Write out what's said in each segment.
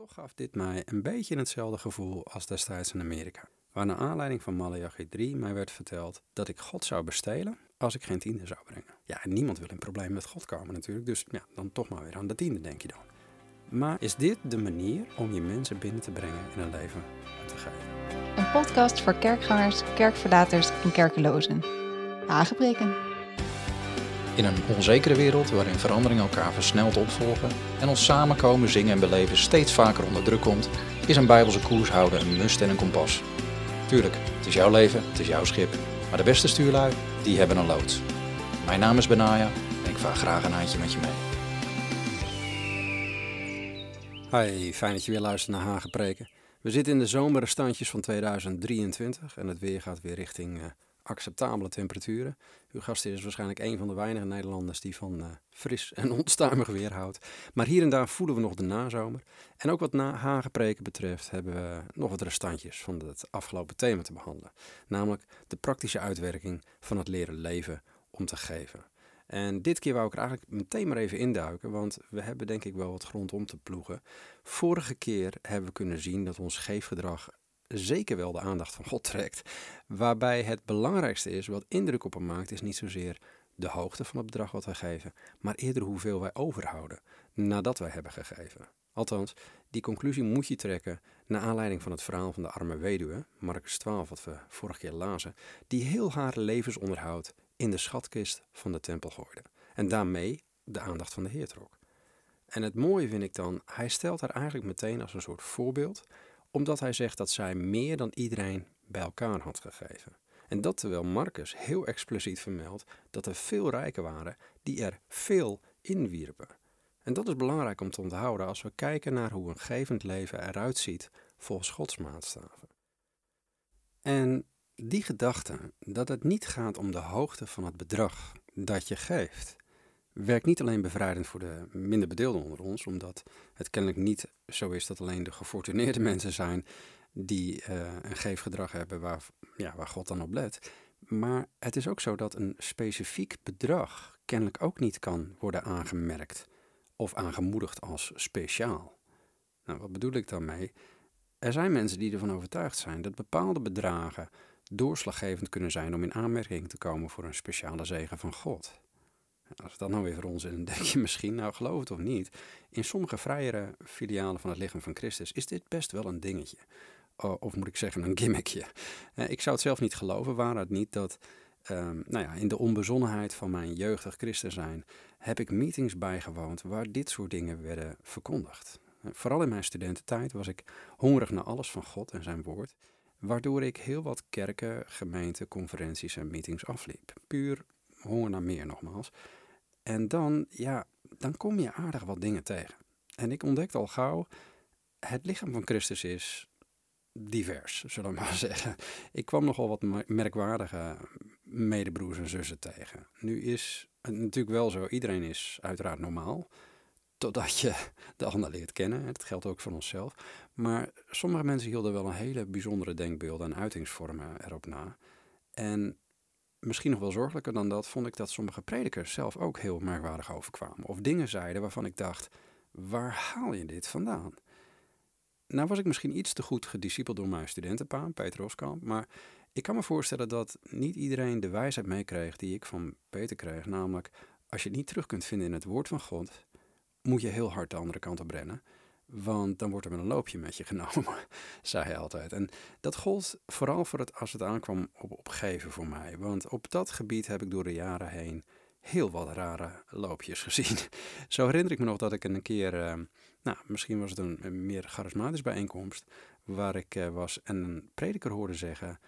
Toch gaf dit mij een beetje hetzelfde gevoel als destijds in Amerika. Waar naar aanleiding van Malachi 3 mij werd verteld dat ik God zou bestelen als ik geen tiende zou brengen. Ja, en niemand wil in probleem met God komen natuurlijk, dus ja, dan toch maar weer aan de tiende denk je dan. Maar is dit de manier om je mensen binnen te brengen in een leven te geven? Een podcast voor kerkgangers, kerkverlaters en kerkelozen. Hagebreken. In een onzekere wereld waarin veranderingen elkaar versneld opvolgen en ons samenkomen, zingen en beleven steeds vaker onder druk komt, is een bijbelse koers houden een must en een kompas. Tuurlijk, het is jouw leven, het is jouw schip, maar de beste stuurlui, die hebben een loods. Mijn naam is Benaya en ik vaar graag een eindje met je mee. Hi, fijn dat je weer luistert naar Hagepreken. We zitten in de zomerrestantjes van 2023 en het weer gaat weer richting uh, acceptabele temperaturen. Uw gast is waarschijnlijk een van de weinige Nederlanders die van uh, fris en onstuimig weer houdt. Maar hier en daar voelen we nog de nazomer. En ook wat na Hagepreken betreft hebben we nog wat restantjes van het afgelopen thema te behandelen. Namelijk de praktische uitwerking van het leren leven om te geven. En dit keer wou ik er eigenlijk meteen maar even induiken, want we hebben denk ik wel wat grond om te ploegen. Vorige keer hebben we kunnen zien dat ons geefgedrag zeker wel de aandacht van God trekt. Waarbij het belangrijkste is, wat indruk op hem maakt, is niet zozeer de hoogte van het bedrag wat wij geven, maar eerder hoeveel wij overhouden nadat wij hebben gegeven. Althans, die conclusie moet je trekken naar aanleiding van het verhaal van de arme weduwe, Marcus 12, wat we vorige keer lazen, die heel haar levensonderhoud in de schatkist van de tempel gooide. En daarmee de aandacht van de Heer trok. En het mooie vind ik dan, hij stelt haar eigenlijk meteen als een soort voorbeeld, omdat hij zegt dat zij meer dan iedereen bij elkaar had gegeven. En dat terwijl Marcus heel expliciet vermeldt dat er veel rijken waren die er veel inwierpen. En dat is belangrijk om te onthouden als we kijken naar hoe een gevend leven eruit ziet volgens Gods maatstaven. En die gedachte dat het niet gaat om de hoogte van het bedrag dat je geeft, werkt niet alleen bevrijdend voor de minder bedeelden onder ons, omdat het kennelijk niet zo is dat alleen de gefortuneerde mensen zijn die uh, een geefgedrag hebben waar, ja, waar God dan op let. Maar het is ook zo dat een specifiek bedrag kennelijk ook niet kan worden aangemerkt of aangemoedigd als speciaal. Nou, wat bedoel ik daarmee? Er zijn mensen die ervan overtuigd zijn dat bepaalde bedragen doorslaggevend kunnen zijn om in aanmerking te komen voor een speciale zegen van God. Als dat nou weer voor ons is, dan denk je misschien, nou geloof het of niet, in sommige vrijere filialen van het lichaam van Christus is dit best wel een dingetje. of moet ik zeggen, een gimmickje. Eh, ik zou het zelf niet geloven, waar het niet dat um, nou ja, in de onbezonnenheid van mijn jeugdig christen zijn, heb ik meetings bijgewoond waar dit soort dingen werden verkondigd. Eh, vooral in mijn studententijd was ik hongerig naar alles van God en zijn woord, waardoor ik heel wat kerken, gemeenten, conferenties en meetings afliep. Puur honger naar meer nogmaals. En dan, ja, dan kom je aardig wat dingen tegen. En ik ontdekte al gauw, het lichaam van Christus is divers, zullen we maar zeggen. Ik kwam nogal wat merkwaardige medebroers en zussen tegen. Nu is het natuurlijk wel zo, iedereen is uiteraard normaal. Totdat je de ander leert kennen. Dat geldt ook voor onszelf. Maar sommige mensen hielden wel een hele bijzondere denkbeelden en uitingsvormen erop na. En misschien nog wel zorgelijker dan dat, vond ik dat sommige predikers zelf ook heel merkwaardig overkwamen. Of dingen zeiden waarvan ik dacht: waar haal je dit vandaan? Nou was ik misschien iets te goed gediscipeld door mijn studentenpaan, Peter Oskamp, maar ik kan me voorstellen dat niet iedereen de wijsheid meekreeg die ik van Peter kreeg. Namelijk, als je het niet terug kunt vinden in het woord van God, moet je heel hard de andere kant op rennen. Want dan wordt er met een loopje met je genomen, zei hij altijd. En dat gold vooral voor het, als het aankwam op opgeven voor mij. Want op dat gebied heb ik door de jaren heen heel wat rare loopjes gezien. Zo herinner ik me nog dat ik een keer, uh, nou, misschien was het een, meer charismatisch bijeenkomst, waar ik uh, was en een prediker hoorde zeggen,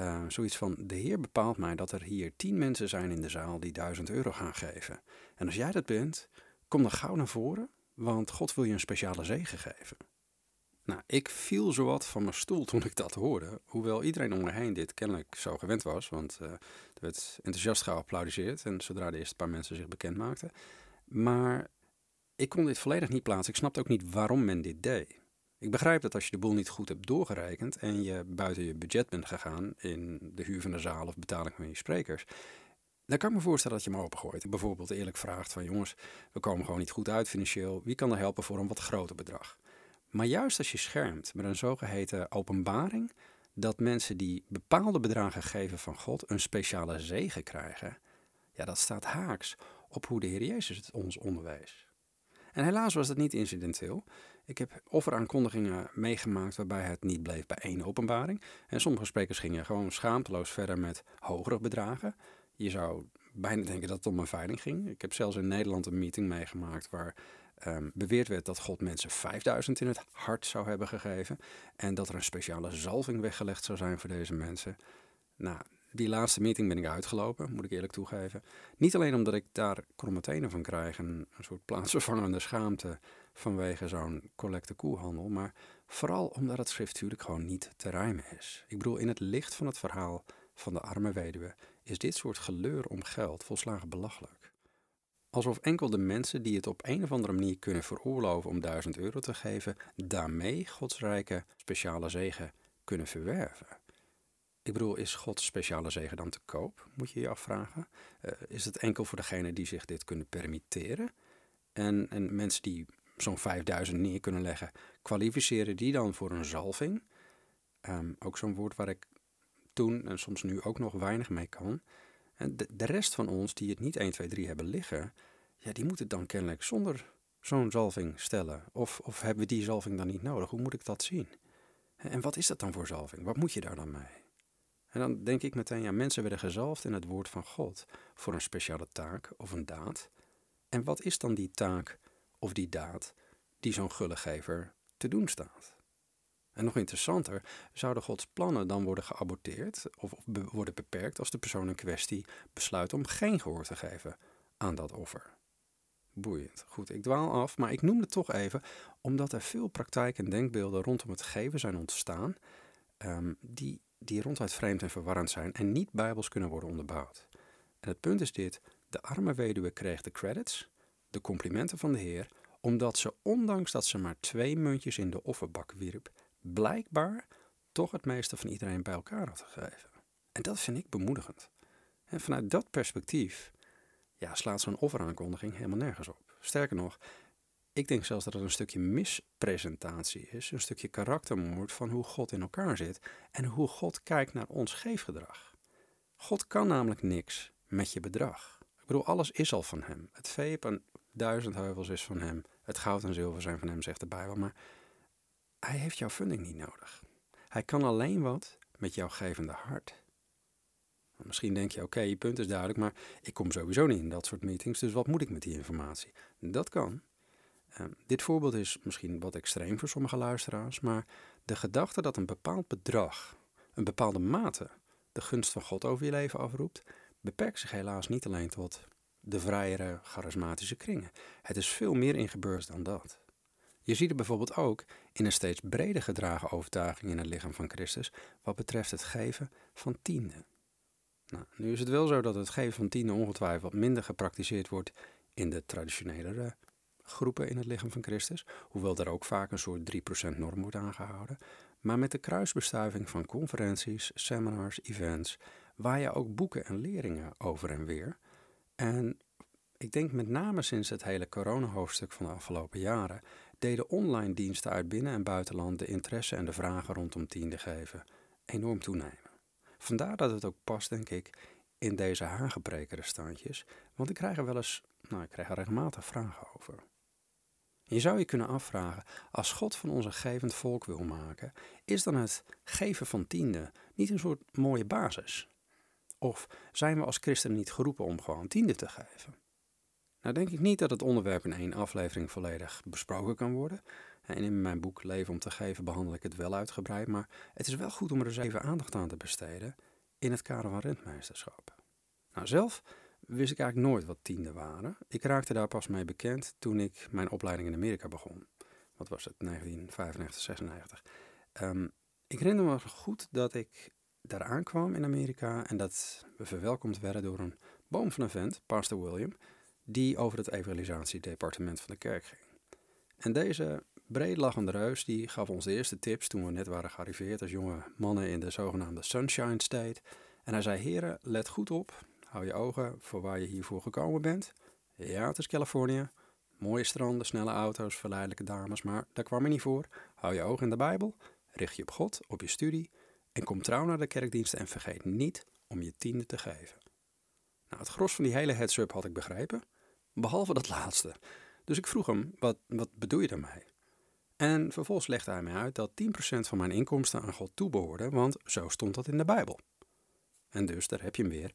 uh, zoiets van, de Heer bepaalt mij dat er hier tien mensen zijn in de zaal die duizend euro gaan geven. En als jij dat bent, kom dan gauw naar voren, want God wil je een speciale zegen geven. Nou, ik viel zowat van mijn stoel toen ik dat hoorde. Hoewel iedereen om me heen dit kennelijk zo gewend was. Want uh, er werd enthousiast geapplaudiseerd. En zodra de eerste paar mensen zich bekend maakten. Maar ik kon dit volledig niet plaatsen. Ik snapte ook niet waarom men dit deed. Ik begrijp dat als je de boel niet goed hebt doorgerekend. en je buiten je budget bent gegaan. in de huur van de zaal of betaling van je sprekers. Dan kan ik me voorstellen dat je hem opengooit. Bijvoorbeeld eerlijk vraagt van jongens, we komen gewoon niet goed uit financieel. Wie kan er helpen voor een wat groter bedrag? Maar juist als je schermt met een zogeheten openbaring, dat mensen die bepaalde bedragen geven van God een speciale zegen krijgen, ja, dat staat haaks op hoe de Heer Jezus het ons onderwees. En helaas was dat niet incidenteel. Ik heb offeraankondigingen meegemaakt waarbij het niet bleef bij één openbaring. En sommige sprekers gingen gewoon schaamteloos verder met hogere bedragen. Je zou bijna denken dat het om een veiling ging. Ik heb zelfs in Nederland een meeting meegemaakt waar um, beweerd werd dat God mensen 5000 in het hart zou hebben gegeven. En dat er een speciale zalving weggelegd zou zijn voor deze mensen. Nou, die laatste meeting ben ik uitgelopen, moet ik eerlijk toegeven. Niet alleen omdat ik daar kromme tenen van krijg, een, een soort plaatsvervangende schaamte vanwege zo'n collecte koehandel, maar vooral omdat het schriftuurlijk gewoon niet te rijmen is. Ik bedoel, in het licht van het verhaal van de arme weduwe is dit soort geleur om geld volslagen belachelijk. Alsof enkel de mensen die het op een of andere manier kunnen veroorloven om 1000 euro te geven, daarmee Gods rijke speciale zegen kunnen verwerven. Ik bedoel, is Gods speciale zegen dan te koop? Moet je je afvragen. Uh, is het enkel voor degenen die zich dit kunnen permitteren? En, en mensen die zo'n 5000 neer kunnen leggen, kwalificeren die dan voor een zalving? Um, ook zo'n woord waar ik en soms nu ook nog weinig mee kan. En de, rest van ons die het niet 1, 2, 3 hebben liggen, ja, die moeten het dan kennelijk zonder zo'n zalving stellen. Of, of hebben we die zalving dan niet nodig? Hoe moet ik dat zien? En wat is dat dan voor zalving? Wat moet je daar dan mee? En dan denk ik meteen, ja, mensen werden gezalfd in het woord van God voor een speciale taak of een daad. En wat is dan die taak of die daad die zo'n gullegever te doen staat? En nog interessanter, zouden Gods plannen dan worden geaborteerd of, worden beperkt als de persoon in kwestie besluit om geen gehoor te geven aan dat offer? Boeiend. Goed, ik dwaal af, maar ik noem het toch even omdat er veel praktijken en denkbeelden rondom het geven zijn ontstaan um, die die ronduit vreemd en verwarrend zijn en niet bijbels kunnen worden onderbouwd. En het punt is dit: de arme weduwe kreeg de credits, de complimenten van de Heer, omdat ze, ondanks dat ze maar twee muntjes in de offerbak wierp, blijkbaar toch het meeste van iedereen bij elkaar had gegeven. En dat vind ik bemoedigend. En vanuit dat perspectief ja, slaat zo'n offeraankondiging helemaal nergens op. Sterker nog, ik denk zelfs dat het een stukje mispresentatie is, een stukje karaktermoord van hoe God in elkaar zit en hoe God kijkt naar ons geefgedrag. God kan namelijk niks met je bedrag. Ik bedoel, alles is al van Hem. Het vee op een duizend heuvels is van Hem. Het goud en zilver zijn van Hem, zegt de Bijbel. Maar Hij heeft jouw funding niet nodig. Hij kan alleen wat met jouw gevende hart. Misschien denk je, oké, je punt is duidelijk, maar ik kom sowieso niet in dat soort meetings, dus wat moet ik met die informatie? Dat kan. Ehm, dit voorbeeld is misschien wat extreem voor sommige luisteraars, maar de gedachte dat een bepaald bedrag, een bepaalde mate, de gunst van God over je leven afroept, beperkt zich helaas niet alleen tot de vrijere, charismatische kringen. Het is veel meer ingebeurd dan dat. Je ziet het bijvoorbeeld ook in een steeds breder gedragen overtuiging in het lichaam van Christus wat betreft het geven van tienden. Nou, nu is het wel zo dat het geven van tienden ongetwijfeld minder gepraktiseerd wordt in de traditionele groepen in het lichaam van Christus, hoewel er ook vaak een soort 3% norm wordt aangehouden. Maar met de kruisbestuiving van conferenties, seminars, events, waar je ook boeken en leringen over en weer. En ik denk met name sinds het hele corona-hoofdstuk van de afgelopen jaren, deden online diensten uit binnen- en buitenland de interesse en de vragen rondom tiende geven enorm toenemen. Vandaar dat het ook past, denk ik, in deze hagepreker standjes, want ik krijg er wel eens, nou, ik krijg er regelmatig vragen over. Je zou je kunnen afvragen, als God van ons een gevend volk wil maken, is dan het geven van tiende niet een soort mooie basis? Of zijn we als christenen niet geroepen om gewoon tiende te geven? Nou denk ik niet dat het onderwerp in één aflevering volledig besproken kan worden. En in mijn boek Leven om te geven behandel ik het wel uitgebreid, maar het is wel goed om er eens even aandacht aan te besteden in het kader van rentmeesterschap. Nou, zelf wist ik eigenlijk nooit wat tienden waren. Ik raakte daar pas mee bekend toen ik mijn opleiding in Amerika begon. Wat was het, 1995, 96. Um, ik herinner me goed dat ik daar aankwam in Amerika en dat we verwelkomd werden door een boom van een vent, Pastor William, die over het evangelisatiedepartement van de kerk ging. En deze breedlachende reus die gaf ons de eerste tips toen we net waren gearriveerd als jonge mannen in de zogenaamde Sunshine State. En hij zei, heren, let goed op, Hou je ogen voor waar je hiervoor gekomen bent. Ja, het is Californië, Mooie stranden, snelle auto's, verleidelijke dames, maar daar kwam er niet voor. Hou je ogen in de Bijbel, richt je op God, op je studie en kom trouw naar de kerkdiensten en vergeet niet om je tiende te geven. Nou, het gros van die hele heads-up had ik begrepen, behalve dat laatste. Dus ik vroeg hem, wat, wat bedoel je daarmee? En vervolgens legde hij mij uit dat 10% van mijn inkomsten aan God toebehoorde, want zo stond dat in de Bijbel. En dus, daar heb je hem weer.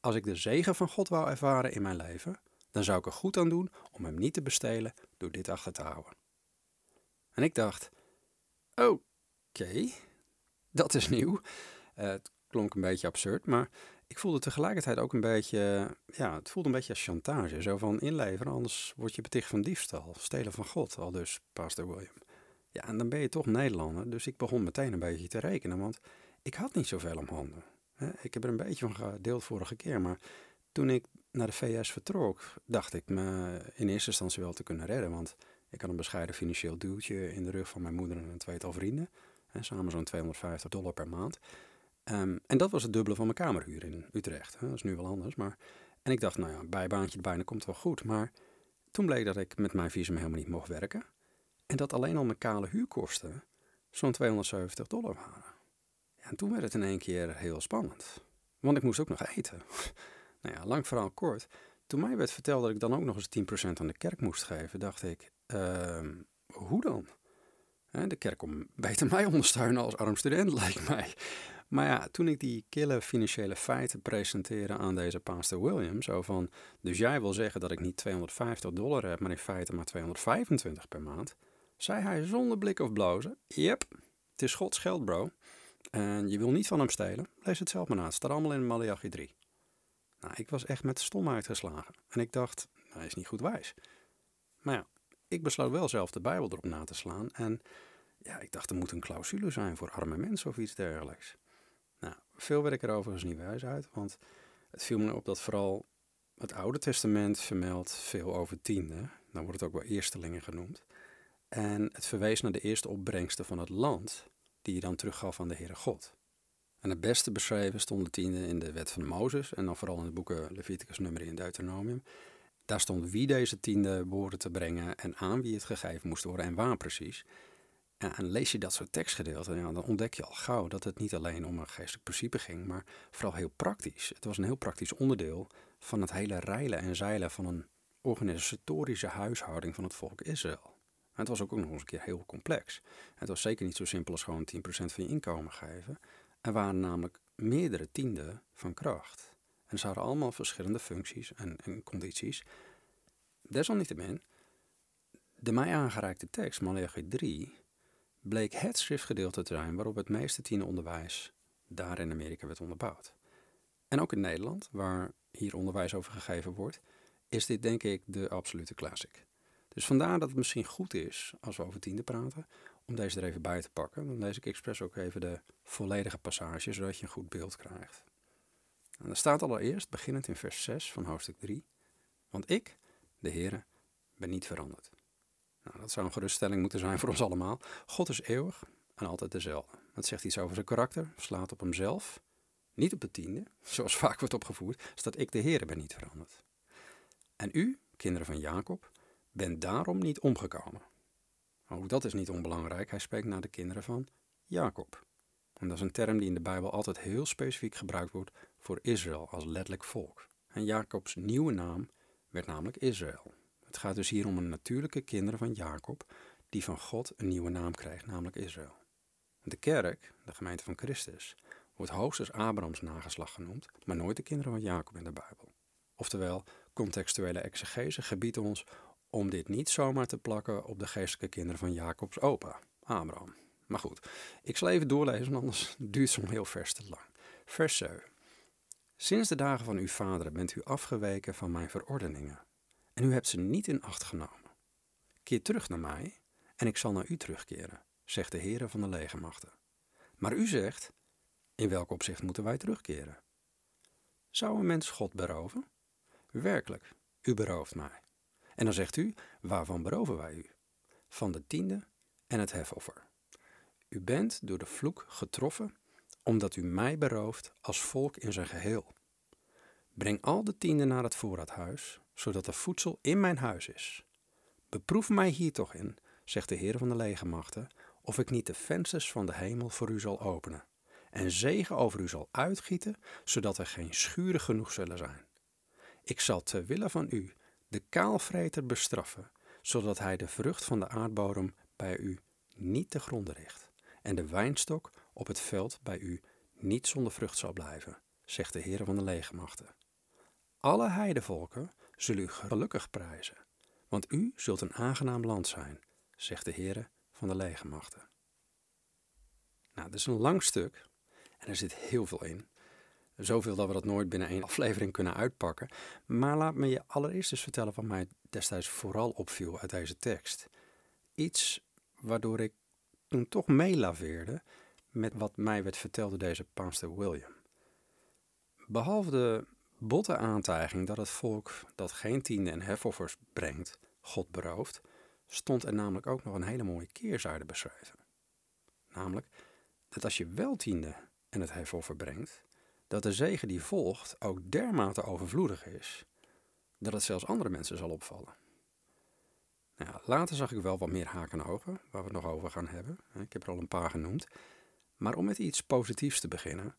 Als ik de zegen van God wou ervaren in mijn leven, dan zou ik er goed aan doen om hem niet te bestelen door dit achter te houden. En ik dacht, oké, dat is nieuw. Uh, het klonk een beetje absurd, maar ik voelde tegelijkertijd ook een beetje, ja, het voelde een beetje als chantage. Zo van inleveren, anders word je beticht van diefstal, stelen van God, al dus Pastor William. Ja, en dan ben je toch Nederlander, dus ik begon meteen een beetje te rekenen, want ik had niet zoveel om handen. Ik heb er een beetje van gedeeld vorige keer, maar toen ik naar de VS vertrok, dacht ik me in eerste instantie wel te kunnen redden. Want ik had een bescheiden financieel duwtje in de rug van mijn moeder en een tweetal vrienden. En samen zo'n 250 dollar per maand. Ehm, en dat was het dubbele van mijn kamerhuur in Utrecht. Dat is nu wel anders. Maar... En ik dacht, nou ja, bijbaantje erbij, komt wel goed. Maar toen bleek dat ik met mijn visum helemaal niet mocht werken. En dat alleen al mijn kale huurkosten zo'n 270 dollar waren. En toen werd het in één keer heel spannend. Want ik moest ook nog eten. Nou ja, lang verhaal kort. Toen mij werd verteld dat ik dan ook nog eens 10% aan de kerk moest geven, dacht ik, uh, hoe dan? De kerk kon beter mij ondersteunen als arm student, lijkt mij. Maar ja, toen ik die kille financiële feiten presenteerde aan deze pastor William, zo van, dus jij wil zeggen dat ik niet 250 dollar heb, maar in feite maar 225 per maand, zei hij zonder blik of blozen, yep, het is Gods geld bro. En je wil niet van hem stelen, lees het zelf maar na, het staat allemaal in Malachi 3. Nou, ik was echt met stomheid geslagen. En ik dacht, hij is niet goed wijs. Maar ja, ik besloot wel zelf de Bijbel erop na te slaan. En ja, ik dacht, er moet een clausule zijn voor arme mensen of iets dergelijks. Veel werd ik er overigens niet wijs uit, want het viel me op dat vooral het Oude Testament vermeldt veel over tiende. Dan wordt het ook wel eerstelingen genoemd. En het verwees naar de eerste opbrengsten van het land, die je dan teruggaf aan de Heere God. En het beste beschreven stond de tiende in de wet van Mozes en dan vooral in de boeken Leviticus, Numeri en Deuteronomium. Daar stond wie deze tiende behoorde te brengen en aan wie het gegeven moest worden en waar precies. En lees je dat soort tekstgedeelten, dan ontdek je al gauw dat het niet alleen om een geestelijk principe ging, maar vooral heel praktisch. Het was een heel praktisch onderdeel van het hele reilen en zeilen van een organisatorische huishouding van het volk Israël. En het was ook nog eens een keer heel complex. Het was zeker niet zo simpel als gewoon 10% van je inkomen geven. Er waren namelijk meerdere tienden van kracht. En ze hadden allemaal verschillende functies en, en condities. Desalniettemin, de mij aangereikte tekst, Malachi 3, bleek het schriftgedeelte te zijn waarop het meeste tieneronderwijs daar in Amerika werd onderbouwd. En ook in Nederland, waar hier onderwijs over gegeven wordt, is dit denk ik de absolute classic. Dus vandaar dat het misschien goed is, als we over tiende praten, om deze er even bij te pakken. Dan lees ik expres ook even de volledige passage, zodat je een goed beeld krijgt. En er staat allereerst, beginnend in vers 6 van hoofdstuk 3, want ik, de Heere, ben niet veranderd. Nou, dat zou een geruststelling moeten zijn voor ons allemaal. God is eeuwig en altijd dezelfde. Dat zegt iets over zijn karakter, slaat op hemzelf, niet op de tiende, zoals vaak wordt opgevoerd, staat ik, de Heere, ben niet veranderd. En u, kinderen van Jacob, bent daarom niet omgekomen. Ook dat is niet onbelangrijk. Hij spreekt naar de kinderen van Jacob. En dat is een term die in de Bijbel altijd heel specifiek gebruikt wordt voor Israël als letterlijk volk. En Jacobs nieuwe naam werd namelijk Israël. Het gaat dus hier om een natuurlijke kinderen van Jacob die van God een nieuwe naam krijgt, namelijk Israël. De kerk, de gemeente van Christus, wordt hoogstens Abrahams nageslag genoemd, maar nooit de kinderen van Jacob in de Bijbel. Oftewel, contextuele exegese gebiedt ons om dit niet zomaar te plakken op de geestelijke kinderen van Jacobs opa, Abraham. Maar goed, ik zal even doorlezen, anders duurt zo'n heel vers te lang. Vers 7. Sinds de dagen van uw vaderen bent u afgeweken van mijn verordeningen, en u hebt ze niet in acht genomen. Keer terug naar mij, en ik zal naar u terugkeren, zegt de Heere van de legermachten. Maar u zegt, in welk opzicht moeten wij terugkeren? Zou een mens God beroven? Werkelijk, u berooft mij. En dan zegt u, waarvan beroven wij u? Van de tiende en het hefoffer. U bent door de vloek getroffen, omdat u mij berooft als volk in zijn geheel. Breng al de tienden naar het voorraadhuis, zodat er voedsel in mijn huis is. Beproef mij hier toch in, zegt de Heer van de legermachten, of ik niet de vensters van de hemel voor u zal openen en zegen over u zal uitgieten, zodat er geen schuren genoeg zullen zijn. Ik zal ter wille van u de kaalvreter bestraffen, zodat hij de vrucht van de aardbodem bij u niet te gronden richt, en de wijnstok op het veld bij u niet zonder vrucht zal blijven, zegt de Heer van de legermachten. Alle heidevolken zullen u gelukkig prijzen, want u zult een aangenaam land zijn, zegt de Heer van de legermachten. Nou, dat is een lang stuk en er zit heel veel in. Zoveel dat we dat nooit binnen één aflevering kunnen uitpakken. Maar laat me je allereerst eens vertellen wat mij destijds vooral opviel uit deze tekst. Iets waardoor ik toen toch meelaveerde met wat mij werd verteld door deze pastor William. Behalve de botte aantijging dat het volk dat geen tiende en hefoffers brengt, God berooft, stond er namelijk ook nog een hele mooie keerzijde beschreven. Namelijk dat als je wel tiende en het hefoffer brengt, dat de zegen die volgt ook dermate overvloedig is, dat het zelfs andere mensen zal opvallen. Nou ja, later zag ik wel wat meer haken en ogen, waar we het nog over gaan hebben. Ik heb er al een paar genoemd. Maar om met iets positiefs te beginnen.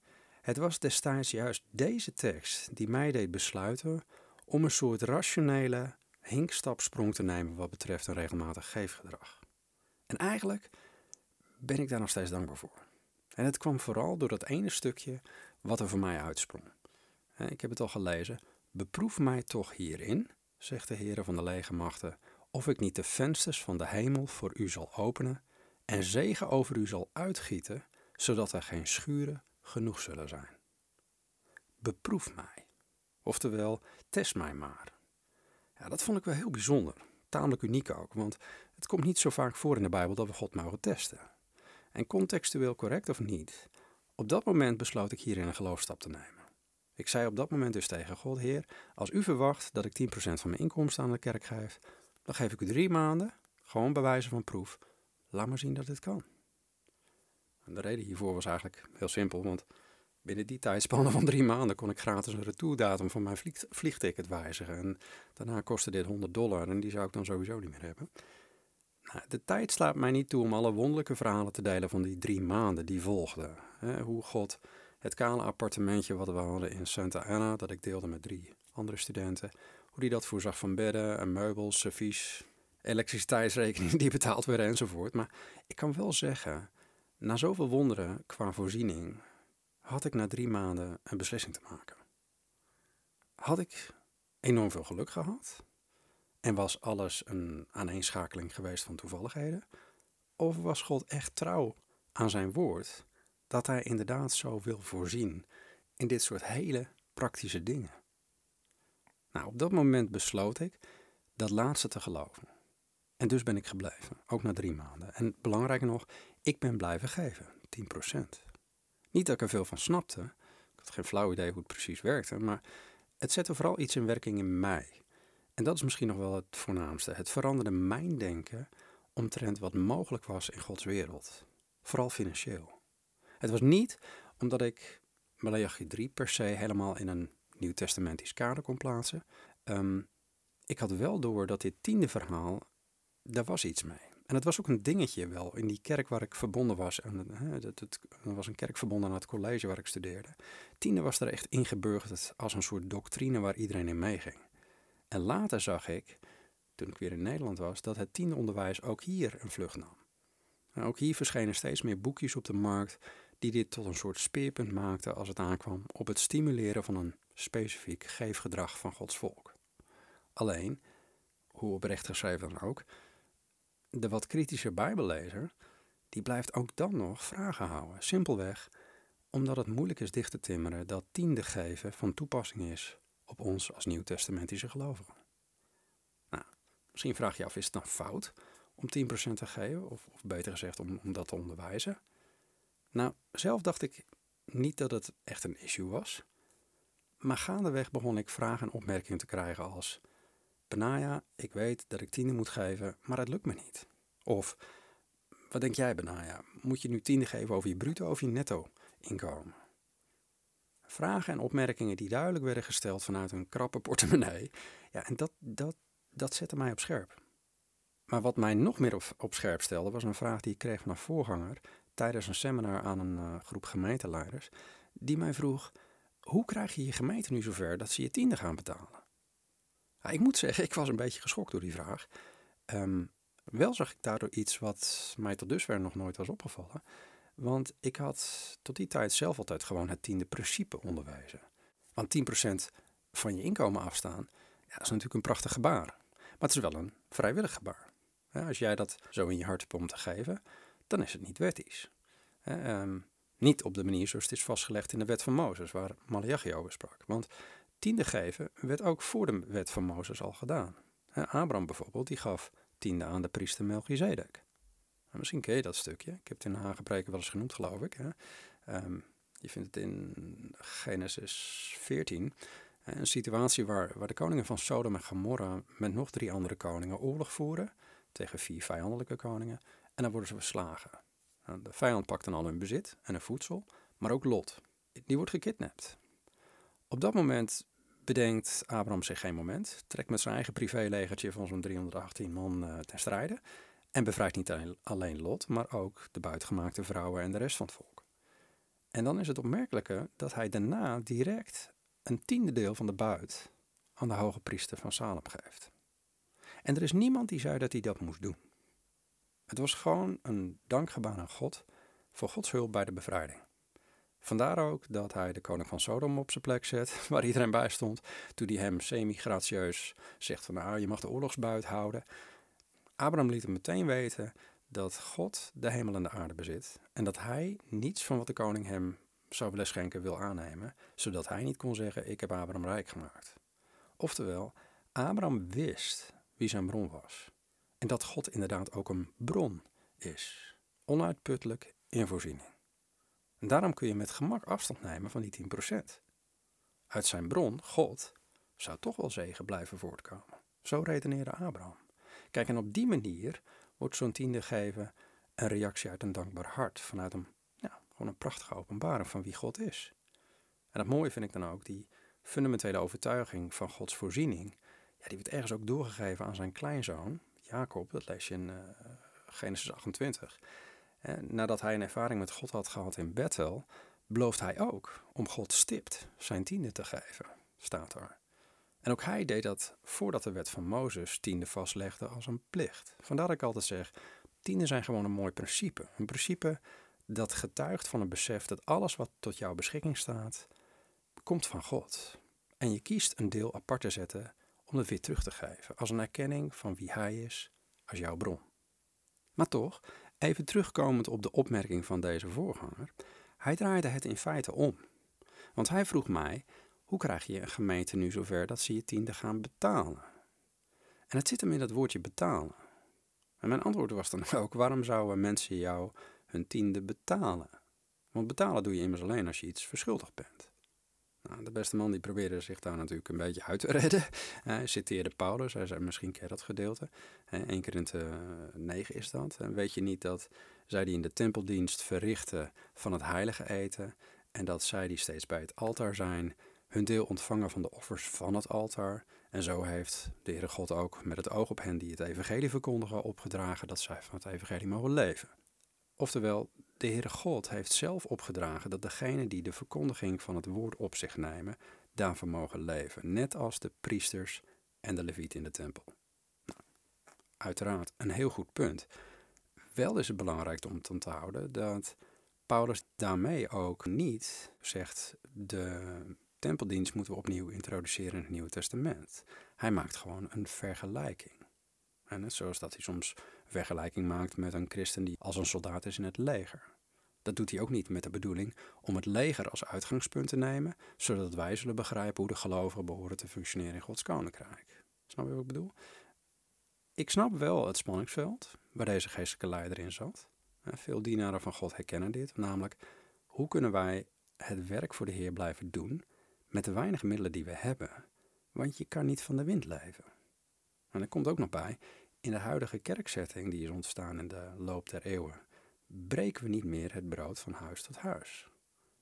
Het was destijds juist deze tekst die mij deed besluiten om een soort rationele hinkstapsprong te nemen wat betreft een regelmatig geefgedrag. En eigenlijk ben ik daar nog steeds dankbaar voor. En het kwam vooral door dat ene stukje wat er voor mij uitsprong. Ik heb het al gelezen. Beproef mij toch hierin, zegt de Heer van de legermachten, of ik niet de vensters van de hemel voor u zal openen en zegen over u zal uitgieten, zodat er geen schuren genoeg zullen zijn. Beproef mij, oftewel test mij maar. Ja, dat vond ik wel heel bijzonder, tamelijk uniek ook, want het komt niet zo vaak voor in de Bijbel dat we God mogen testen. En contextueel correct of niet, op dat moment besloot ik hierin een geloofstap te nemen. Ik zei op dat moment dus tegen God, Heer, als u verwacht dat ik 10% van mijn inkomsten aan de kerk geef, dan geef ik u drie maanden, gewoon bij wijze van proef. Laat maar zien dat dit kan. De reden hiervoor was eigenlijk heel simpel, want binnen die tijdspanne van drie maanden kon ik gratis een retourdatum van mijn vliegticket wijzigen. En daarna kostte dit 100 dollar en die zou ik dan sowieso niet meer hebben. Nou, de tijd slaat mij niet toe om alle wonderlijke verhalen te delen van die drie maanden die volgden. hoe God het kale appartementje wat we hadden in Santa Ana, dat ik deelde met drie andere studenten, hoe die dat voorzag van bedden en meubels, servies, elektriciteitsrekeningen die betaald werden enzovoort. Maar ik kan wel zeggen, na zoveel wonderen qua voorziening, had ik na drie maanden een beslissing te maken. Had ik enorm veel geluk gehad? En was alles een aaneenschakeling geweest van toevalligheden? Of was God echt trouw aan zijn woord dat hij inderdaad zo wil voorzien in dit soort hele praktische dingen? Nou, op dat moment besloot ik dat laatste te geloven. En dus ben ik gebleven, ook na drie maanden. En belangrijker nog, ik ben blijven geven, 10%. Niet dat ik er veel van snapte, ik had geen flauw idee hoe het precies werkte, maar het zette vooral iets in werking in mij. En dat is misschien nog wel het voornaamste. Het veranderde mijn denken omtrent wat mogelijk was in Gods wereld. Vooral financieel. Het was niet omdat ik Malachi 3 per se helemaal in een nieuw-testamentisch kader kon plaatsen. Um, ik had wel door dat dit tiende verhaal, daar was iets mee. En het was ook een dingetje wel in die kerk waar ik verbonden was. En, hè, dat, was een kerk verbonden aan het college waar ik studeerde. Tiende was er echt ingeburgerd als een soort doctrine waar iedereen in meeging. En later zag ik, toen ik weer in Nederland was, dat het tiende onderwijs ook hier een vlucht nam. Ook hier verschenen steeds meer boekjes op de markt die dit tot een soort speerpunt maakten als het aankwam op het stimuleren van een specifiek geefgedrag van Gods volk. Alleen, hoe oprecht geschreven dan ook, de wat kritische Bijbellezer, die blijft ook dan nog vragen houden. Simpelweg omdat het moeilijk is dicht te timmeren dat tiende geven van toepassing is op ons als nieuwtestamentische gelovigen. Nou, misschien vraag je af, is het dan fout om 10% te geven? Of, of beter gezegd, om, om dat te onderwijzen? Nou, zelf dacht ik niet dat het echt een issue was. Maar gaandeweg begon ik vragen en opmerkingen te krijgen als... Benaya, ik weet dat ik tiende moet geven, maar het lukt me niet. Of, wat denk jij Benaya, moet je nu tiende geven over je bruto of je netto inkomen? Vragen en opmerkingen die duidelijk werden gesteld vanuit een krappe portemonnee. Ja, en dat, dat, dat zette mij op scherp. Maar wat mij nog meer op, op scherp stelde, was een vraag die ik kreeg van een voorganger tijdens een seminar aan een uh, groep gemeenteleiders. Die mij vroeg: hoe krijg je je gemeente nu zover dat ze je tiende gaan betalen? Ja, ik moet zeggen, ik was een beetje geschokt door die vraag. Um, wel zag ik daardoor iets wat mij tot dusver nog nooit was opgevallen. Want ik had tot die tijd zelf altijd gewoon het tiende principe onderwezen. Want 10% van je inkomen afstaan, ja, is natuurlijk een prachtig gebaar. Maar het is wel een vrijwillig gebaar. als jij dat zo in je hart hebt om te geven, dan is het niet wettisch. Um, niet op de manier zoals het is vastgelegd in de wet van Mozes, waar Malachi over sprak. Want tiende geven werd ook voor de wet van Mozes al gedaan. Abraham bijvoorbeeld, die gaf tiende aan de priester Melchizedek. Misschien ken je dat stukje. Ik heb het in de Hagepreken wel eens genoemd, geloof ik. Um, je vindt het in Genesis 14. Een situatie waar, waar de koningen van Sodom en Gomorra met nog drie andere koningen oorlog voeren. Tegen vier vijandelijke koningen. En dan worden ze verslagen. Nou, de vijand pakt dan al hun bezit en hun voedsel. Maar ook Lot. Die wordt gekidnapt. Op dat moment bedenkt Abraham zich geen moment. Trekt met zijn eigen privélegertje van zo'n 318 man uh, ten strijde. En bevrijdt niet alleen Lot, maar ook de buitgemaakte vrouwen en de rest van het volk. En dan is het opmerkelijke dat hij daarna direct een tiende deel van de buit aan de hoge priester van Salem geeft. En er is niemand die zei dat hij dat moest doen. Het was gewoon een dankgebaan aan God voor Gods hulp bij de bevrijding. Vandaar ook dat hij de koning van Sodom op zijn plek zet, waar iedereen bij stond, toen hij hem semi-gratieus zegt van nou, je mag de oorlogsbuit houden. Abraham liet hem meteen weten dat God de hemel en de aarde bezit en dat hij niets van wat de koning hem zou willen schenken wil aannemen, zodat hij niet kon zeggen ik heb Abraham rijk gemaakt. Oftewel, Abraham wist wie zijn bron was en dat God inderdaad ook een bron is, onuitputtelijk in voorziening. En daarom kun je met gemak afstand nemen van die 10%. Uit zijn bron, God, zou toch wel zegen blijven voortkomen. Zo redeneerde Abraham. Kijk, en op die manier wordt zo'n tiende geven een reactie uit een dankbaar hart, vanuit een, ja, gewoon een prachtige openbaring van wie God is. En het mooie vind ik dan ook, die fundamentele overtuiging van Gods voorziening, ja, die wordt ergens ook doorgegeven aan zijn kleinzoon, Jacob, dat lees je in uh, Genesis 28. En nadat hij een ervaring met God had gehad in Bethel, belooft hij ook om God stipt zijn tiende te geven, staat er. En ook hij deed dat voordat de wet van Mozes tiende vastlegde als een plicht. Vandaar dat ik altijd zeg, tienden zijn gewoon een mooi principe. Een principe dat getuigt van een besef dat alles wat tot jouw beschikking staat, komt van God. En je kiest een deel apart te zetten om het weer terug te geven, als een erkenning van wie hij is als jouw bron. Maar toch, even terugkomend op de opmerking van deze voorganger, hij draaide het in feite om. Want hij vroeg mij hoe krijg je een gemeente nu zover dat ze je tiende gaan betalen? En het zit hem in dat woordje betalen. En mijn antwoord was dan ook: waarom zouden mensen jou hun tiende betalen? Want betalen doe je immers alleen als je iets verschuldigd bent. Nou, de beste man die probeerde zich daar natuurlijk een beetje uit te redden. Hij citeerde Paulus, hij zei misschien ken dat gedeelte. Eén keer in de negen is dat. En weet je niet dat zij die in de tempeldienst verrichten van het heilige eten... en dat zij die steeds bij het altaar zijn hun deel ontvangen van de offers van het altaar. En zo heeft de Heere God ook met het oog op hen die het evangelie verkondigen opgedragen dat zij van het evangelie mogen leven. Oftewel, de Heere God heeft zelf opgedragen dat degenen die de verkondiging van het woord op zich nemen, daarvan mogen leven. Net als de priesters en de levieten in de tempel. Nou, uiteraard een heel goed punt. Wel is het belangrijk om te onthouden dat Paulus daarmee ook niet zegt de tempeldienst moeten we opnieuw introduceren in het Nieuwe Testament. Hij maakt gewoon een vergelijking. En net zoals dat hij soms vergelijking maakt met een christen die als een soldaat is in het leger. Dat doet hij ook niet met de bedoeling om het leger als uitgangspunt te nemen, zodat wij zullen begrijpen hoe de gelovigen behoren te functioneren in Gods koninkrijk. Snap je wat ik bedoel? Ik snap wel het spanningsveld waar deze geestelijke leider in zat. Veel dienaren van God herkennen dit, namelijk hoe kunnen wij het werk voor de Heer blijven doen met de weinige middelen die we hebben, want je kan niet van de wind leven. En er komt ook nog bij, in de huidige kerkzetting die is ontstaan in de loop der eeuwen, breken we niet meer het brood van huis tot huis.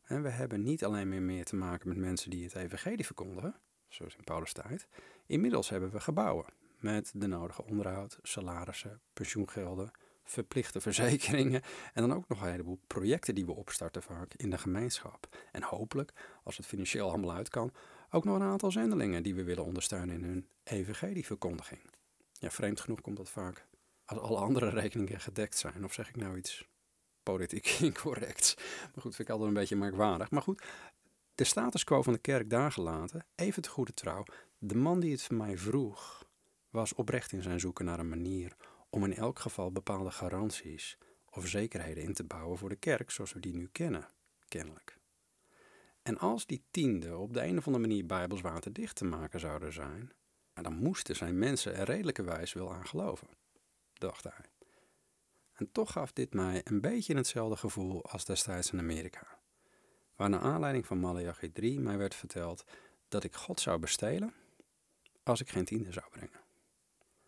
En we hebben niet alleen meer, meer te maken met mensen die het evangelie verkondigen, zoals in Paulus tijd. Inmiddels hebben we gebouwen met de nodige onderhoud, salarissen, pensioengelden, verplichte verzekeringen en dan ook nog een heleboel projecten die we opstarten vaak in de gemeenschap. En hopelijk, als het financieel allemaal uit kan, ook nog een aantal zendelingen die we willen ondersteunen in hun evangelieverkondiging. Ja, vreemd genoeg komt dat vaak als alle andere rekeningen gedekt zijn. Of zeg ik nou iets politiek incorrects? Maar goed, vind ik altijd een beetje merkwaardig. Maar goed, de status quo van de kerk daar gelaten, even te goede trouw. De man die het van mij vroeg, was oprecht in zijn zoeken naar een manier om in elk geval bepaalde garanties of zekerheden in te bouwen voor de kerk zoals we die nu kennen, kennelijk. En als die tiende op de een of andere manier bijbels waterdicht te maken zouden zijn, dan moesten zijn mensen er redelijkerwijs wel aan geloven, dacht hij. En toch gaf dit mij een beetje hetzelfde gevoel als destijds in Amerika, waar naar aanleiding van Malachi 3 mij werd verteld dat ik God zou bestelen als ik geen tiende zou brengen.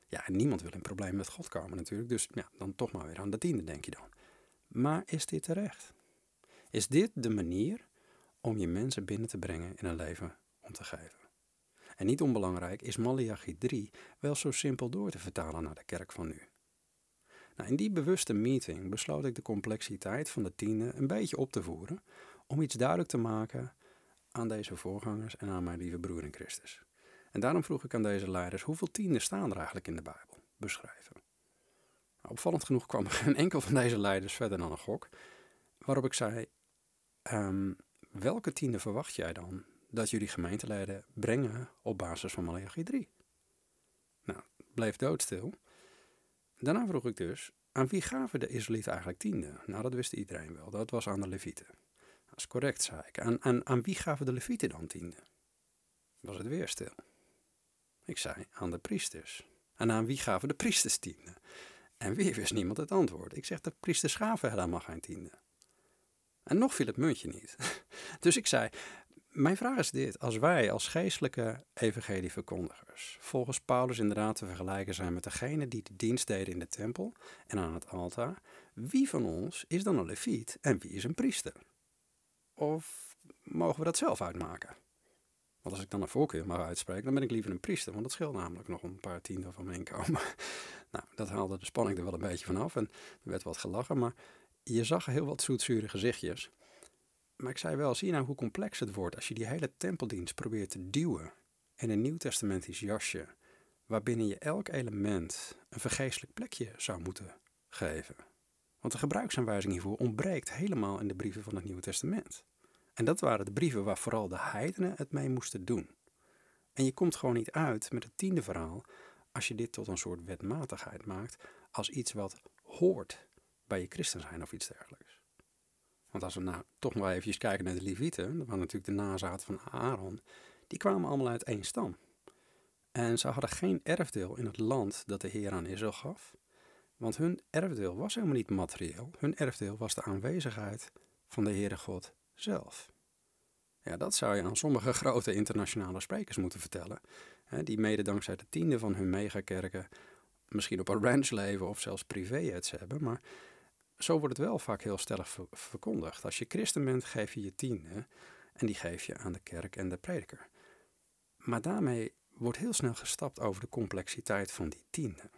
Ja, niemand wil in probleem met God komen natuurlijk, dus ja, dan toch maar weer aan de tiende, denk je dan. Maar is dit terecht? Is dit de manier om je mensen binnen te brengen in een leven om te geven? En niet onbelangrijk is Malachi 3 wel zo simpel door te vertalen naar de kerk van nu. Nou, in die bewuste meeting besloot ik de complexiteit van de tiende een beetje op te voeren om iets duidelijk te maken aan deze voorgangers en aan mijn lieve broer in Christus. En daarom vroeg ik aan deze leiders hoeveel tienden staan er eigenlijk in de Bijbel beschrijven. Nou, opvallend genoeg kwam geen enkel van deze leiders verder dan een gok, waarop ik zei: um, welke tiende verwacht jij dan dat jullie gemeenteleden brengen op basis van Malachi 3? Nou, bleef doodstil. Daarna vroeg ik dus, aan wie gaven de Israëlieten eigenlijk tiende? Nou, dat wist iedereen wel. Dat was aan de Levieten. Dat is correct, zei ik. Aan, aan, aan wie gaven de Levieten dan tiende? Was het weer stil. Ik zei, aan de priesters. En aan wie gaven de priesters tiende? En weer wist niemand het antwoord. Ik zeg, de priesters gaven helemaal geen tiende. En nog viel het muntje niet. Dus ik zei, mijn vraag is dit. Als wij als geestelijke evangelieverkondigers volgens Paulus inderdaad te vergelijken zijn met degene die de dienst deden in de tempel en aan het altaar, wie van ons is dan een leviet en wie is een priester? Of mogen we dat zelf uitmaken? Want als ik dan een voorkeur mag uitspreken, dan ben ik liever een priester, want dat scheelt namelijk nog een paar tienden van mijn inkomen. nou, dat haalde de spanning er wel een beetje vanaf en er werd wat gelachen, maar je zag heel wat zoetzure gezichtjes. Maar ik zei wel, zie je nou hoe complex het wordt als je die hele tempeldienst probeert te duwen in een nieuwtestamentisch jasje, waarbinnen je elk element een vergeestelijk plekje zou moeten geven. Want de gebruiksaanwijzing hiervoor ontbreekt helemaal in de brieven van het Nieuwe Testament. En dat waren de brieven waar vooral de heidenen het mee moesten doen. En je komt gewoon niet uit met het tiende verhaal als je dit tot een soort wetmatigheid maakt, als iets wat hoort bij je christen zijn of iets dergelijks. Want als we nou toch nog even kijken naar de Levieten, dat waren natuurlijk de nazaten van Aaron, die kwamen allemaal uit één stam. En ze hadden geen erfdeel in het land dat de Heer aan Israël gaf, want hun erfdeel was helemaal niet materieel. Hun erfdeel was de aanwezigheid van de Heere God zelf. Ja, dat zou je aan sommige grote internationale sprekers moeten vertellen, hè, die mede dankzij de tiende van hun megakerken misschien op een ranch leven of zelfs privé-jets hebben, maar zo wordt het wel vaak heel stellig verkondigd. Als je christen bent, geef je je tiende en die geef je aan de kerk en de prediker. Maar daarmee wordt heel snel gestapt over de complexiteit van die tiende.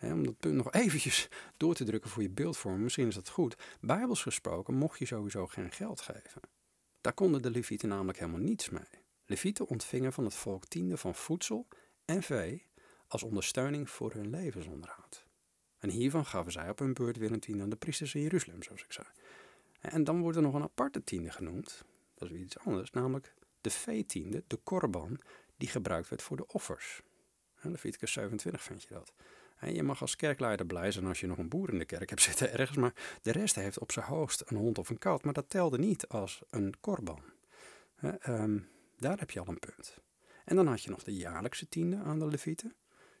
om dat punt nog eventjes door te drukken voor je beeldvorm, misschien is dat goed. Bijbels gesproken mocht je sowieso geen geld geven. Daar konden de levieten namelijk helemaal niets mee. Levieten ontvingen van het volk tiende van voedsel en vee als ondersteuning voor hun levensonderhoud. En hiervan gaven zij op hun beurt weer een tiende aan de priesters in Jeruzalem, zoals ik zei. En dan wordt er nog een aparte tiende genoemd. Dat is weer iets anders, namelijk de veetiende, de korban, die gebruikt werd voor de offers. Leviticus 27 vind je dat. Je mag als kerkleider blij zijn als je nog een boer in de kerk hebt zitten ergens, maar de rest heeft op zijn hoogst een hond of een kat, maar dat telde niet als een korban. Ehm, daar heb je al een punt. En dan had je nog de jaarlijkse tiende aan de levieten.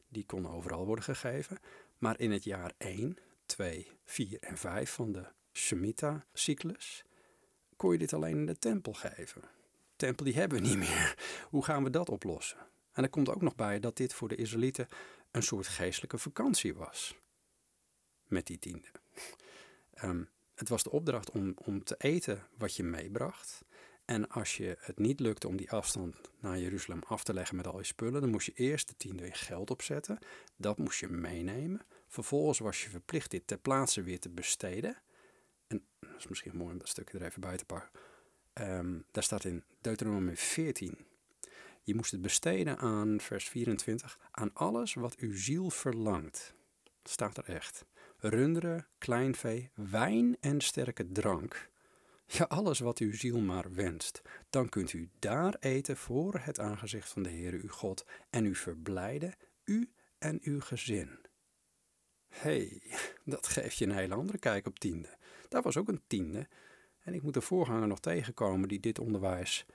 Die kon overal worden gegeven. Maar in het jaar 1, 2, 4 en 5 van de Shemitah-cyclus kon je dit alleen in de tempel geven. Tempel die hebben we niet meer. Hoe gaan we dat oplossen? En er komt ook nog bij dat dit voor de Israëlieten een soort geestelijke vakantie was. Met die tiende. Um, het was de opdracht om, om te eten wat je meebracht. En als je het niet lukte om die afstand naar Jeruzalem af te leggen met al je spullen, dan moest je eerst de tiende in geld opzetten. Dat moest je meenemen. Vervolgens was je verplicht dit ter plaatse weer te besteden. En dat is misschien mooi om dat stukje er even bij te pakken. Ehm, daar staat in Deuteronomie 14. Je moest het besteden aan, vers 24, aan alles wat uw ziel verlangt. Staat er echt. Runderen, kleinvee, wijn en sterke drank. Ja, alles wat uw ziel maar wenst. Dan kunt u daar eten voor het aangezicht van de Heere uw God en u verblijden, u en uw gezin. hey, dat geeft je een hele andere kijk op tiende. Daar was ook een tiende. En ik moet de voorganger nog tegenkomen die dit onderwijs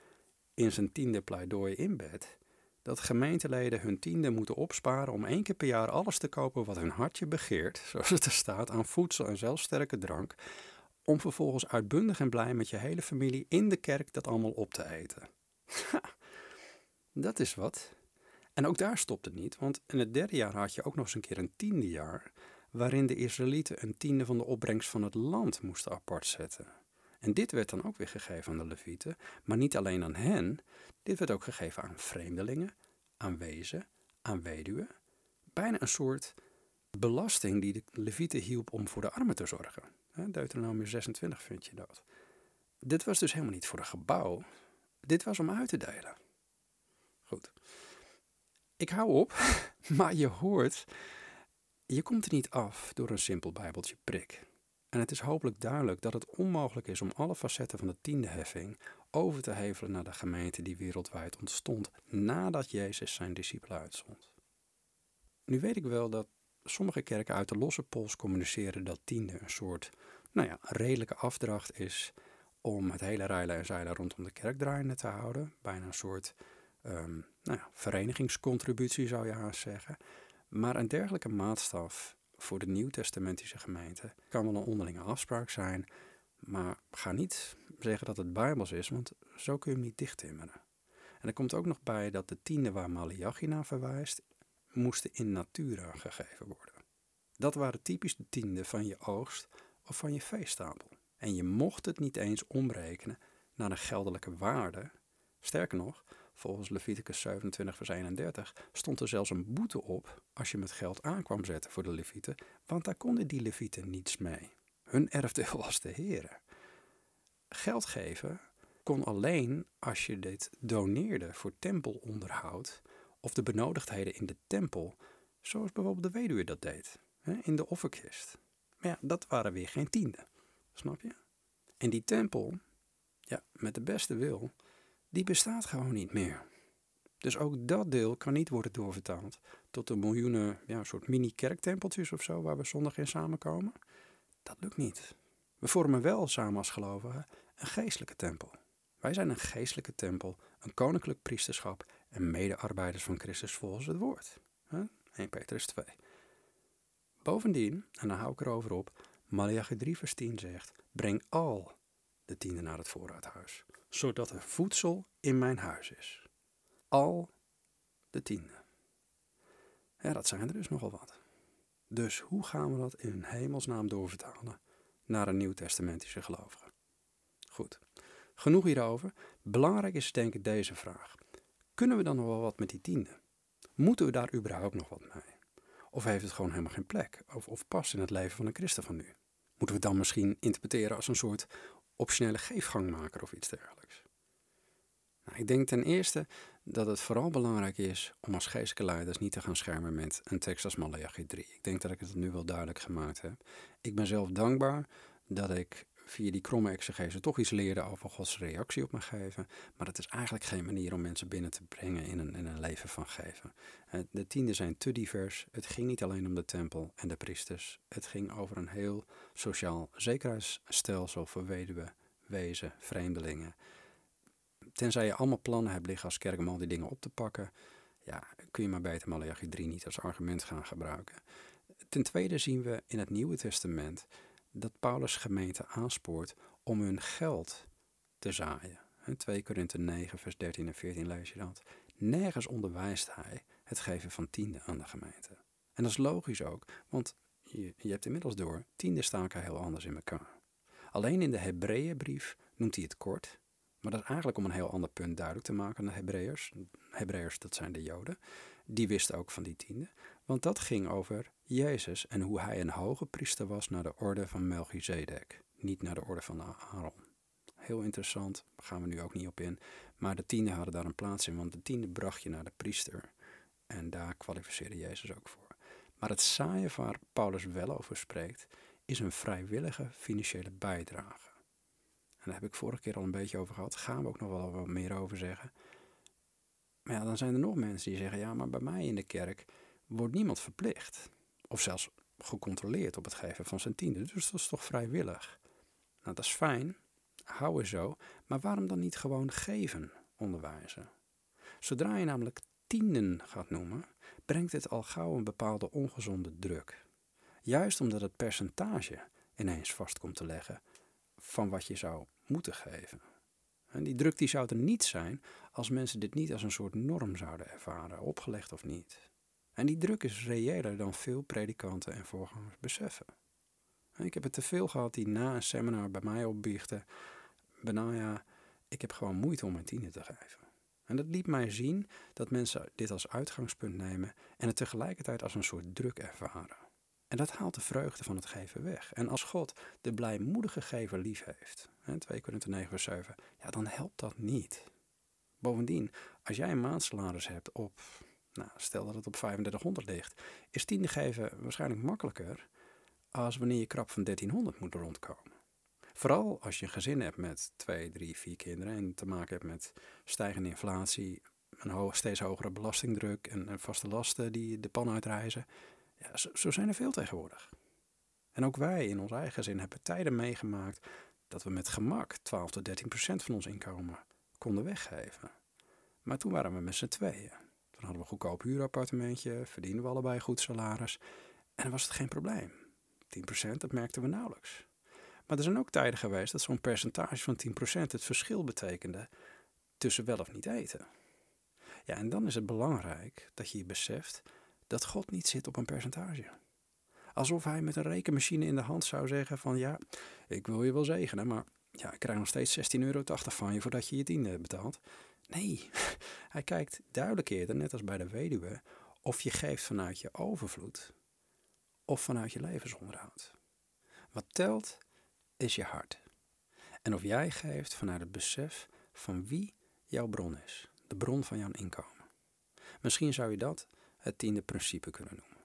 in zijn tiende pleidooi inbedt. Dat gemeenteleden hun tiende moeten opsparen om één keer per jaar alles te kopen wat hun hartje begeert, zoals het er staat, aan voedsel en zelfs sterke drank, om vervolgens uitbundig en blij met je hele familie in de kerk dat allemaal op te eten. dat is wat. En ook daar stopt het niet, want in het derde jaar had je ook nog eens een keer een tiende jaar, waarin de Israëlieten een tiende van de opbrengst van het land moesten apart zetten. En dit werd dan ook weer gegeven aan de Levieten, maar niet alleen aan hen, dit werd ook gegeven aan vreemdelingen, aan wezen, aan weduwen. Bijna een soort belasting die de Levieten hielp om voor de armen te zorgen. Deuteronomie 26 vind je dat. Dit was dus helemaal niet voor een gebouw. Dit was om uit te delen. Goed. Ik hou op, maar je hoort, je komt er niet af door een simpel bijbeltje prik. En het is hopelijk duidelijk dat het onmogelijk is om alle facetten van de tiende heffing over te hevelen naar de gemeente die wereldwijd ontstond nadat Jezus zijn discipelen uitzond. Nu weet ik wel dat sommige kerken uit de losse pols communiceren dat tiende een soort, nou ja, redelijke afdracht is om het hele rijlen en zeilen rondom de kerk draaiende te houden. Bijna een soort um, nou ja, verenigingscontributie zou je haast zeggen. Maar een dergelijke maatstaf voor de Nieuwtestamentische gemeente kan wel een onderlinge afspraak zijn, maar ga niet zeggen dat het bijbels is, want zo kun je hem niet dichttimmeren. En er komt ook nog bij dat de tiende waar Malachi naar verwijst, moesten in natura gegeven worden. Dat waren typisch de tiende van je oogst of van je veestapel. En je mocht het niet eens omrekenen naar een geldelijke waarde. Sterker nog, volgens Leviticus 27, vers 31 stond er zelfs een boete op als je met geld aankwam zetten voor de Levieten, want daar konden die Levieten niets mee. Hun erfdeel was de Heere. Geld geven kon alleen als je dit doneerde voor tempelonderhoud of de benodigdheden in de tempel, zoals bijvoorbeeld de weduwe dat deed, in de offerkist. Maar ja, dat waren weer geen tienden, snap je? En die tempel, ja, met de beste wil, die bestaat gewoon niet meer. Dus ook dat deel kan niet worden doorvertaald tot de miljoenen, ja, soort mini-kerktempeltjes of zo, waar we zondag in samenkomen. Dat lukt niet. We vormen wel samen als gelovigen een geestelijke tempel. Wij zijn een geestelijke tempel, een koninklijk priesterschap en medearbeiders van Christus volgens het woord. 1 Petrus 2. Bovendien, en dan hou ik erover op, Malachi 3 vers 10 zegt, breng al de tiende naar het voorraadhuis, zodat er voedsel in mijn huis is. Al de tiende. Ja, dat zijn er dus nogal wat. Dus hoe gaan we dat in hemelsnaam doorvertalen naar een nieuwtestamentische gelovige? Goed, genoeg hierover. Belangrijk is denk ik deze vraag. Kunnen we dan nog wel wat met die tiende? Moeten we daar überhaupt nog wat mee? Of heeft het gewoon helemaal geen plek? Of, of past in het leven van een christen van nu? Moeten we het dan misschien interpreteren als een soort optionele geefgangmaker of iets dergelijks? Nou, ik denk ten eerste dat het vooral belangrijk is om als geestelijke leiders niet te gaan schermen met een tekst als Malachi 3. Ik denk dat ik het nu wel duidelijk gemaakt heb. Ik ben zelf dankbaar dat ik via die kromme exegese toch iets leerde over Gods reactie op me geven. Maar het is eigenlijk geen manier om mensen binnen te brengen in een, in een leven van geven. Eh, de tienden zijn te divers. Het ging niet alleen om de tempel en de priesters. Het ging over een heel sociaal zekerheidsstelsel voor weduwen, wezen, vreemdelingen. Tenzij je allemaal plannen hebt liggen als kerk om al die dingen op te pakken, ja, kun je maar beter Malachi 3 niet als argument gaan gebruiken. Ten tweede zien we in het Nieuwe Testament dat Paulus gemeente aanspoort om hun geld te zaaien. 2 Korinthe 9, vers 13 en 14 lees je dat. Nergens onderwijst hij het geven van tiende aan de gemeente. En dat is logisch ook, want je, je hebt inmiddels door, tiende staken heel anders in elkaar. Alleen in de Hebreeënbrief noemt hij het kort, Maar dat is eigenlijk om een heel ander punt duidelijk te maken aan de Hebreërs. Hebreërs, dat zijn de Joden. Die wisten ook van die tiende. Want dat ging over Jezus en hoe hij een hoge priester was naar de orde van Melchizedek. Niet naar de orde van Aaron. Heel interessant, daar gaan we nu ook niet op in. Maar de tiende hadden daar een plaats in, want de tiende bracht je naar de priester. En daar kwalificeerde Jezus ook voor. Maar het saaie waar Paulus wel over spreekt, is een vrijwillige financiële bijdrage. En daar heb ik vorige keer al een beetje over gehad. Gaan we ook nog wel wat meer over zeggen. Maar ja, dan zijn er nog mensen die zeggen: ja, maar bij mij in de kerk wordt niemand verplicht. Of zelfs gecontroleerd op het geven van zijn tiende. Dus dat is toch vrijwillig. Nou, dat is fijn. Hou er zo. Maar waarom dan niet gewoon geven onderwijzen? Zodra je namelijk tienden gaat noemen, brengt het al gauw een bepaalde ongezonde druk. Juist omdat het percentage ineens vast komt te leggen van wat je zou moeten geven. En die druk die zou er niet zijn als mensen dit niet als een soort norm zouden ervaren, opgelegd of niet. En die druk is reëler dan veel predikanten en voorgangers beseffen. Ik heb het te veel gehad die na een seminar bij mij opbiechten. Benaya, ik heb gewoon moeite om mijn tienen te geven. En dat liet mij zien dat mensen dit als uitgangspunt nemen en het tegelijkertijd als een soort druk ervaren. En dat haalt de vreugde van het geven weg. En als God de blijmoedige gever lief heeft, 2 Korinther 9 vers 7, ja, dan helpt dat niet. Bovendien, als jij een maandsalaris hebt op, nou, stel dat het op 3500 ligt, is tiende geven waarschijnlijk makkelijker als wanneer je krap van 1300 moet rondkomen. Vooral als je een gezin hebt met twee, drie, vier kinderen en te maken hebt met stijgende inflatie, een steeds hogere belastingdruk en, vaste lasten die de pan uitreizen. Ja, zo, zo, zijn er veel tegenwoordig. En ook wij in ons eigen gezin hebben tijden meegemaakt dat we met gemak 12 tot 13 procent van ons inkomen konden weggeven. Maar toen waren we met z'n tweeën. Toen hadden we een goedkoop huurappartementje, verdienden we allebei goed salaris en dan was het geen probleem. 10 procent, dat merkten we nauwelijks. Maar er zijn ook tijden geweest dat zo'n percentage van 10% het verschil betekende tussen wel of niet eten. Ja, en dan is het belangrijk dat je je beseft dat God niet zit op een percentage. Alsof hij met een rekenmachine in de hand zou zeggen van ja, ik wil je wel zegenen, maar ja, ik krijg nog steeds 16,80 euro van je voordat je je tiende betaalt. Nee, hij kijkt duidelijk eerder, net als bij de weduwe, of je geeft vanuit je overvloed of vanuit je levensonderhoud. Wat telt is je hart. En of jij geeft vanuit het besef van wie jouw bron is, de bron van jouw inkomen. Misschien zou je dat het tiende principe kunnen noemen.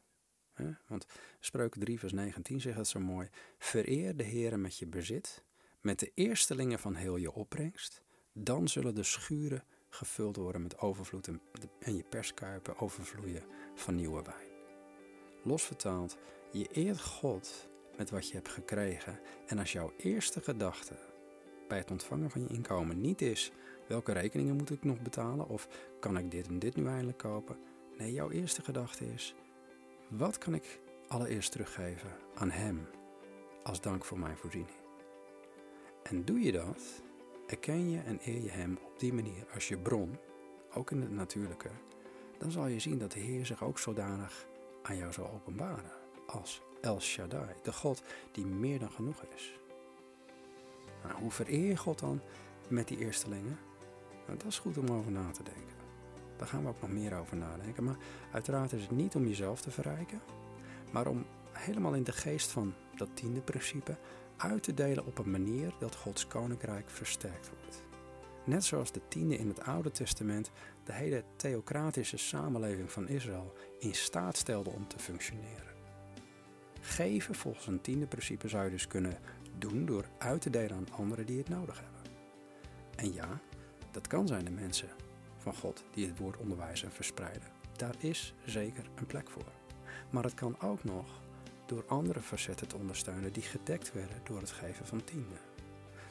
Want Spreuken 3 vers 19 zegt het zo mooi. Vereer de Heere met je bezit, met de eerstelingen van heel je opbrengst. Dan zullen de schuren gevuld worden met overvloed en je perskuipen overvloeien van nieuwe wijn. Los vertaald, je eert God met wat je hebt gekregen. En als jouw eerste gedachte bij het ontvangen van je inkomen niet is welke rekeningen moet ik nog betalen of kan ik dit en dit nu eindelijk kopen. Nee, jouw eerste gedachte is wat kan ik allereerst teruggeven aan Hem als dank voor mijn voorziening. En doe je dat, erken je en eer je Hem op die manier als je bron, ook in het natuurlijke, dan zal je zien dat de Heer zich ook zodanig aan jou zal openbaren als El Shaddai, de God die meer dan genoeg is. Nou, hoe vereer je God dan met die eerstelingen? Nou, dat is goed om over na te denken. Daar gaan we ook nog meer over nadenken. Maar uiteraard is het niet om jezelf te verrijken, maar om helemaal in de geest van dat tiende principe uit te delen op een manier dat Gods koninkrijk versterkt wordt. Net zoals de tiende in het Oude Testament de hele theocratische samenleving van Israël in staat stelde om te functioneren. Geven volgens een tiende principe zou je dus kunnen doen door uit te delen aan anderen die het nodig hebben. En ja, dat kan zijn de mensen van God die het woord onderwijzen en verspreiden. Daar is zeker een plek voor. Maar het kan ook nog door andere facetten te ondersteunen die gedekt werden door het geven van tienden.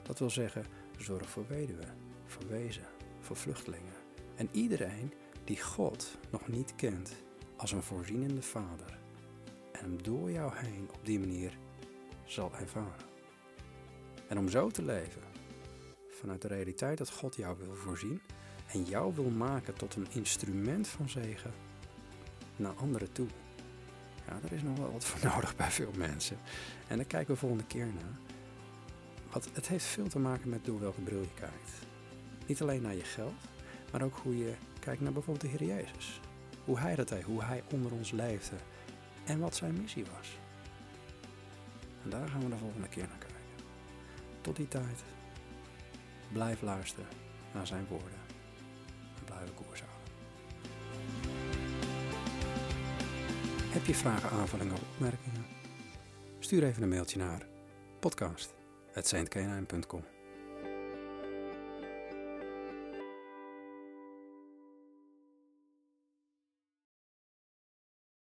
Dat wil zeggen, zorg voor weduwen, voor wezen, voor vluchtelingen en iedereen die God nog niet kent als een voorzienende vader hem door jou heen op die manier zal ervaren. En om zo te leven, vanuit de realiteit dat God jou wil voorzien en jou wil maken tot een instrument van zegen naar anderen toe. Ja, daar is nog wel wat voor nodig bij veel mensen. En daar kijken we volgende keer naar. Want het heeft veel te maken met door welke bril je kijkt. Niet alleen naar je geld, maar ook hoe je kijkt naar bijvoorbeeld de Heer Jezus. Hoe hij dat deed, hoe hij onder ons leefde en wat zijn missie was. En daar gaan we de volgende keer naar kijken. Tot die tijd, blijf luisteren naar zijn woorden en blijf koers. Heb je vragen, aanvullingen of opmerkingen? Stuur even een mailtje naar podcast.saintkenijn.com